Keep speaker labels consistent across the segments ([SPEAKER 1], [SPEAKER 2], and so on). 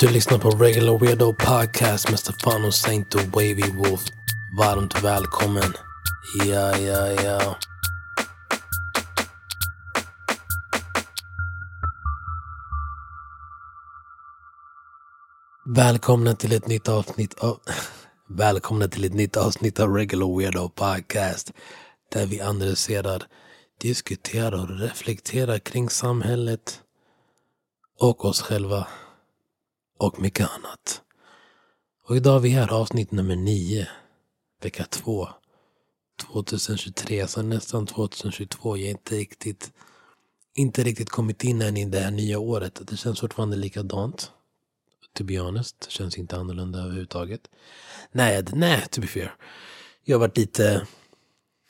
[SPEAKER 1] Du lyssnar på Regular Weirdo Podcast med Stefano Saint och Wavy Wolf. Varmt välkommen. Ja, ja, ja. Välkomna till ett nytt avsnitt av... Välkomna till ett nytt avsnitt av Regular Weirdo Podcast. Där vi analyserar, diskuterar och reflekterar kring samhället och oss själva och mycket annat. Och idag är vi här avsnitt nummer 9, vecka 2, 2023, så nästan 2022. Jag är inte riktigt, inte riktigt kommit in än i det här nya året. Det känns fortfarande likadant. To be honest, det känns inte annorlunda överhuvudtaget. Nej, nej, to be fair. Jag har varit lite,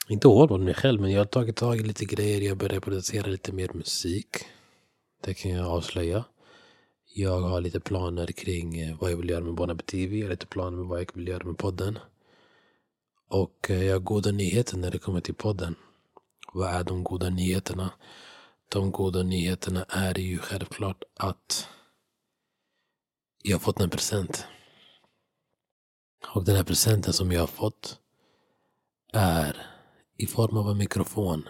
[SPEAKER 1] inte hård mot mig själv, men jag har tagit tag i lite grejer. Jag börjar producera lite mer musik. Det kan jag avslöja. Jag har lite planer kring eh, vad jag vill göra med Bona TV. Jag har lite planer med vad jag vill göra med podden. Och eh, jag har goda nyheter när det kommer till podden. Vad är de goda nyheterna? De goda nyheterna är ju självklart att jag har fått en present. Och den här presenten som jag har fått är i form av en mikrofon.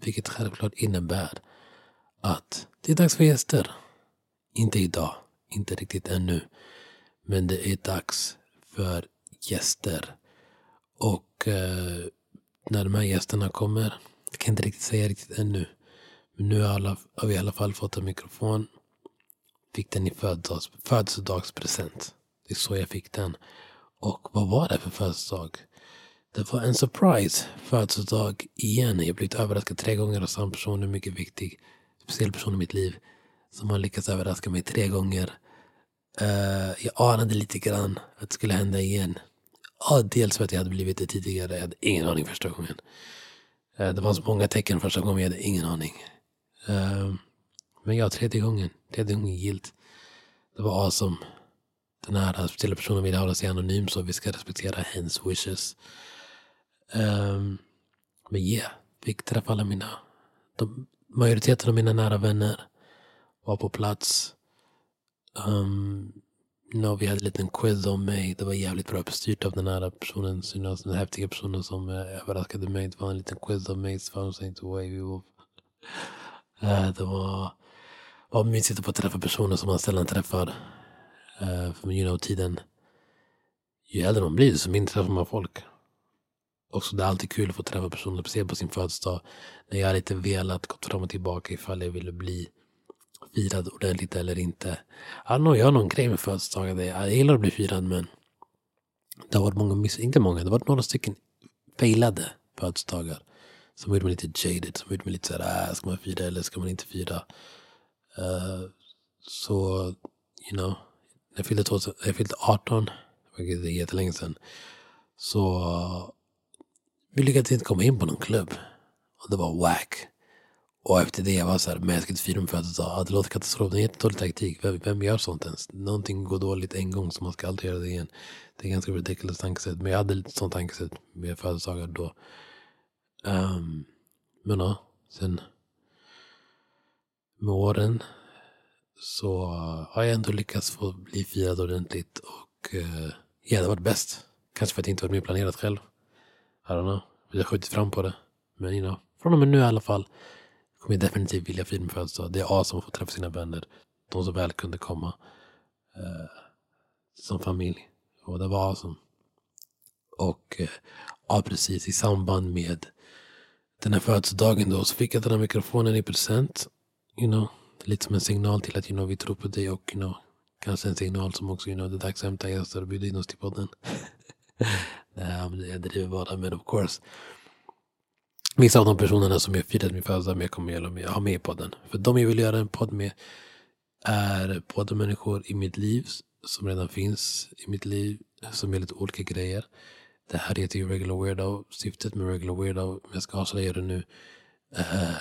[SPEAKER 1] Vilket självklart innebär att det är dags för gäster. Inte idag, inte riktigt ännu. Men det är dags för gäster. Och eh, när de här gästerna kommer, jag kan inte riktigt säga riktigt ännu. Men nu har, alla, har vi i alla fall fått en mikrofon. Fick den i födelsedags, födelsedagspresent. Det är så jag fick den. Och vad var det för födelsedag? Det var en surprise födelsedag igen. Jag har blivit överraskad tre gånger av samma person. En mycket viktig, speciell person i mitt liv som har lyckats överraska mig tre gånger. Uh, jag anade lite grann att det skulle hända igen. Ja, dels för att jag hade blivit det tidigare. Jag hade ingen aning första gången. Uh, det så många tecken första gången, jag hade ingen aning. Uh, men ja, tredje gången. Tredje gången gilt. Det var awesome. Den här speciella personen ville hålla sig anonym så vi ska respektera hennes wishes. Um, men yeah, fick träffa alla mina, de, majoriteten av mina nära vänner var på plats. Ehm, um, no, vi hade en liten quiz om mig. Det var jävligt bra bestyrt av den här personen. Den häftiga personen som eh, överraskade mig. Det var en liten quiz om mig. Found Saint Way. Uh, det var, var mysigt att få träffa personer som man sällan träffar. Uh, för you know, tiden. Ju äldre man blir, desto mindre träffar man folk. Också det är alltid kul att få träffa personer, speciellt på sin födelsedag. När jag lite velat gå fram och tillbaka ifall jag ville bli firad ordentligt eller inte. Jag har, jag har någon grej med födelsedagar. Jag gillar att bli firad men det har varit många, miss, inte många, det har varit några stycken failade födelsedagar. Som gjorde mig lite jaded, som gjorde mig lite såhär, äh, ska man fira eller ska man inte fira? Uh, så, you know, jag fyllde, 2000, jag fyllde 18, vilket är jättelänge sedan. Så vi lyckades inte komma in på någon klubb. Och det var wack. Och efter det jag var så här, men jag ska inte fira min födelsedag. Det låter katastrof, det är en jättedålig taktik. Vem, vem gör sånt ens? Någonting går dåligt en gång så man ska aldrig göra det igen. Det är ganska ridiculous tankesätt. Men jag hade lite sånt tankesätt med födelsedagar då. Um, men ja, sen med åren så har jag ändå lyckats få bli firad ordentligt. Och uh, ja, det har varit bäst. Kanske för att jag inte varit med planerat själv. I don't know. Vi har skjutit fram på det. Men you know, från och med nu i alla fall kommer definitivt vilja fira min födelsedag. Det är awesome att få träffa sina vänner. De som väl kunde komma. Eh, som familj. Och det var awesome. Och eh, ja, precis i samband med den här födelsedagen då så fick jag den här mikrofonen i present. You know, lite som en signal till att you know, vi tror på dig och you know, kanske en signal som också you know, det är dags att hämta gäster och bjuda in oss till podden. Nej, jag driver bara men of course. Vissa av de personerna som jag firat min födelsedag med kommer jag ha med i podden. För de jag vill göra en podd med är både människor i mitt liv som redan finns i mitt liv som gör lite olika grejer. Det här heter ju Regular Weirdo. Syftet med Regular Weirdo, om jag ska avslöja det nu, uh,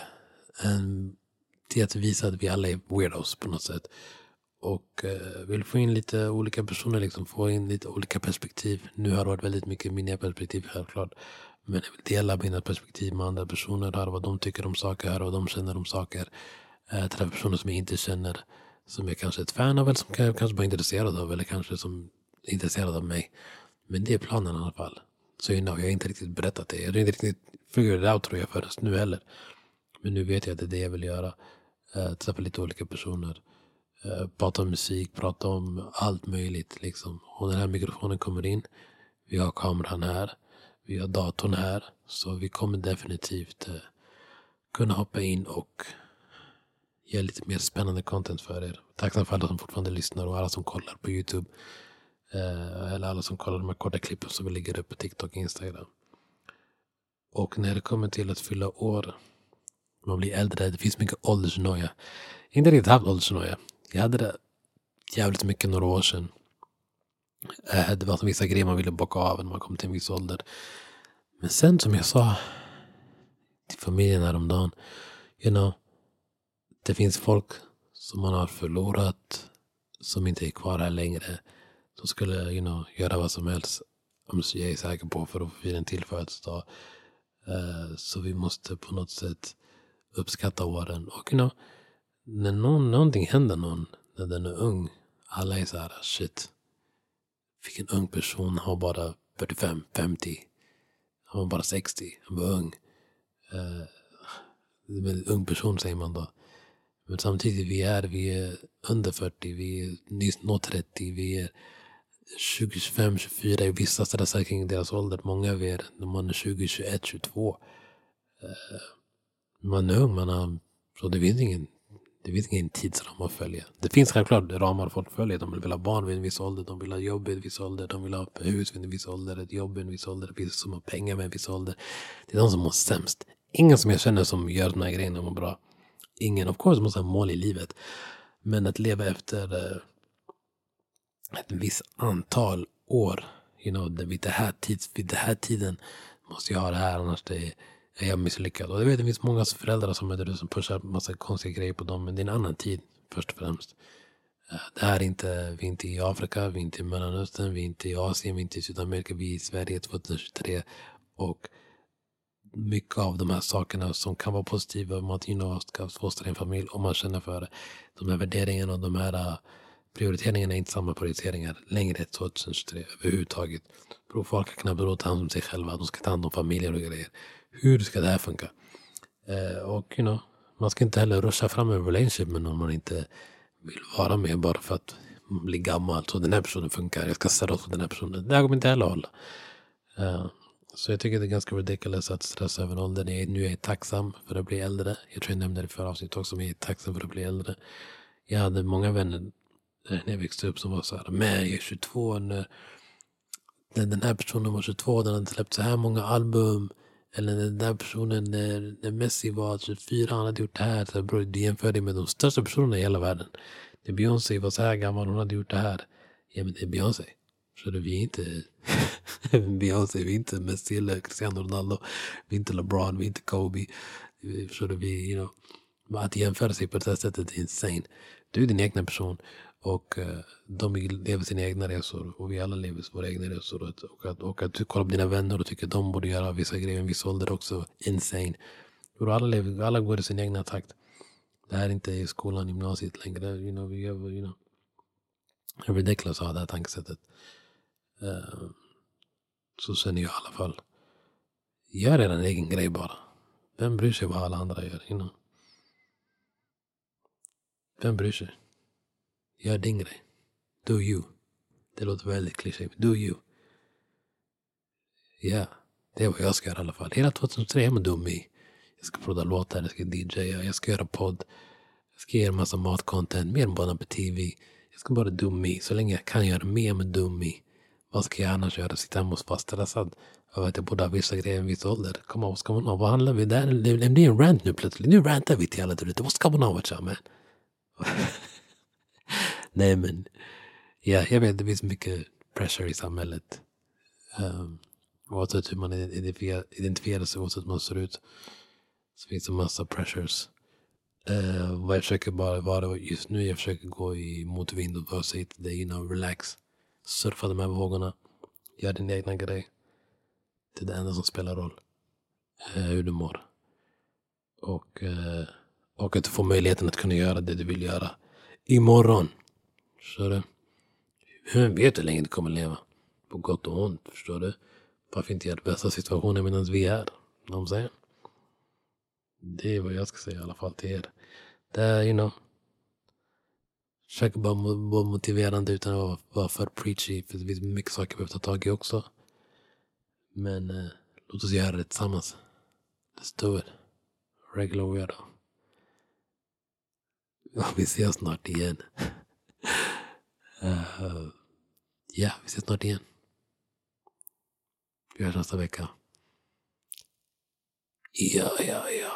[SPEAKER 1] en, att visa att vi alla är weirdos på något sätt. Och eh, vill få in lite olika personer, liksom, få in lite olika perspektiv. Nu har det varit väldigt mycket mina perspektiv självklart. Men jag vill dela mina perspektiv med andra personer. Höra vad de tycker om saker, höra vad de känner om saker. Eh, äh, träffa personer som jag inte känner. som jag kanske är ett fan av eller som jag kanske bara är intresserad av eller kanske som är intresserad av mig. Men det är planen i alla fall. Så you know, jag har inte riktigt berättat det. Jag har inte riktigt figured it out tror jag förrän nu heller. Men nu vet jag att det är det jag vill göra. Äh, träffa lite olika personer. Äh, prata om musik, prata om allt möjligt. Liksom. Och den här mikrofonen kommer in. Vi har kameran här. Vi har datorn här. Så vi kommer definitivt eh, kunna hoppa in och ge lite mer spännande content för er. Tacksam för alla som fortfarande lyssnar och alla som kollar på YouTube. Eh, eller alla som kollar de här korta klippen som vi lägger upp på TikTok och Instagram. Och när det kommer till att fylla år, man blir äldre, det finns mycket åldersnoja. Inte riktigt haft åldersnoja. Jag hade det jävligt mycket några år sedan. Eh, det var vissa grejer man ville bocka av när man kom till en viss ålder. Men sen som jag sa till familjen häromdagen. You know, det finns folk som man har förlorat. Som inte är kvar här längre. Som skulle you know, göra vad som helst. Om jag är säker på för att få fira en till födelsedag. Eh, så vi måste på något sätt uppskatta åren. Och you know, när någon, någonting händer någon. När den är ung. Alla är så här shit. Vilken ung person har bara 45, 50. Han var bara 60. Han var ung. Uh, en ung person säger man då. Men samtidigt, vi är, vi är under 40, vi är nyss nått 30, vi är 20, 25, 24 i vissa stressar kring deras ålder. Många av er, när man är 20, 21, 22. Man är ung, man har, så det finns ingen, det finns ingen tidsram att följa. Det finns självklart ramar folk följer. De vill ha barn vid en viss ålder, de vill ha jobb vid en viss ålder, de vill ha hus vid en viss ålder, ett jobb vid en viss ålder, vissa som har pengar vid en viss ålder. Det är de som mår sämst. Ingen som jag känner som gör de här grejerna mår bra. Ingen. Of course måste ha mål i livet. Men att leva efter eh, ett visst antal år. You know, vid, det här tids, vid den här tiden måste jag ha det här annars det är jag misslyckad. Och jag vet det finns många föräldrar som är som pushar massa konstiga grejer på dem. Men det är en annan tid först och främst. Eh, det här är inte, vi är inte i Afrika, vi är inte i Mellanöstern, vi är inte i Asien, vi är inte i Sydamerika, vi är i Sverige 2023. Och mycket av de här sakerna som kan vara positiva om man gynnar know, ska fostra en familj om man känner för det. De här värderingarna och de här eh, prioriteringarna är inte samma prioriteringar längre 2023 överhuvudtaget. Folk har knappt råd att ta hand om sig själva. De ska ta hand om familjer och grejer. Hur ska det här funka? Eh, och you know, man ska inte heller ruscha fram en relationship med någon man inte vill vara med bara för att bli gammal. Så den här personen funkar. Jag ska ställa upp på den här personen. Det här kommer inte heller hålla. Eh, så jag tycker det är ganska ridiculous att stressa över åldern. Jag, nu är jag tacksam för att bli äldre. Jag tror jag nämnde det i förra avsnittet också, men jag är tacksam för att bli äldre. Jag hade många vänner eh, när jag växte upp som var så här, men jag är 22 när, när den här personen var 22, den hade släppt så här många album. Eller den där personen, när, när Messi var alltså 24, han hade gjort det här. Så bro, du jämför dig med de största personerna i hela världen. När Beyoncé var så här gammal, hon hade gjort det här. Ja men det är Beyoncé. Så det, vi är inte Beyoncé, vi är inte Messi eller Cristiano Ronaldo. Vi är inte LeBron, vi är inte Kobe. Så det, vi, you know, att jämföra sig på det här sättet är insane. Du är din egna person. Och eh, de lever sina egna resor. Och vi alla lever våra egna resor. Och, och, att, och att du kollar på dina vänner och tycker att de borde göra vissa grejer i en viss ålder också. Insane. Och alla, lever, alla går i sin egna takt. Det här är inte i skolan, gymnasiet längre. You know, vi gör, you know. Ridiculous att ha det här tankesättet. Uh, så känner jag i alla fall. Gör er en egen grej bara. Vem bryr sig vad alla andra gör? You know? Vem bryr sig? Gör din grej. Do you. Det låter väldigt klyschigt Do you. Ja, yeah, det är vad jag ska göra i alla fall. Hela 2003 är man dum i. Jag ska prodda låtar, jag ska DJa, jag ska göra podd. Jag ska göra massa matcontent, mer än bara på TV. Jag ska bara do me. Så länge jag kan göra mer med do me. Vad ska jag annars göra? Sitta hemma och vara stressad över att jag borde ha vissa grejer i en viss ålder. Kom on, ska man ha? Vad handlar vi? Där, det blir en rant nu plötsligt. Nu rantar vi till alla där ute. ska man ha? Vad you man? Nej men, ja, jag vet det finns mycket pressure i samhället. Um, oavsett hur man identifierar sig, oavsett hur man ser ut. Så finns det massa pressures. Uh, vad jag försöker bara vara just nu, jag försöker gå i motvind och bara säga till dig, you know, relax surfa de här vågorna. Gör din egna grej. Det är det enda som spelar roll. Uh, hur du mår. Och, uh, och att du får möjligheten att kunna göra det du vill göra. imorgon. Förstår du? Vem vet hur länge du kommer leva? På gott och ont, förstår du? Varför inte göra det bästa situationen medan vi är här? De säger. Det är vad jag ska säga i alla fall till er. Det är, you know. Försöker bara vara motiverande utan att vara, vara för preachy. För det finns mycket saker vi behöver ta tag i också. Men eh, låt oss göra det tillsammans. Let's do it. Regular weirdo. Vi ses snart igen. uh, ja, vi ses snart igen. Vi hörs nästa vecka. Ja, ja, ja.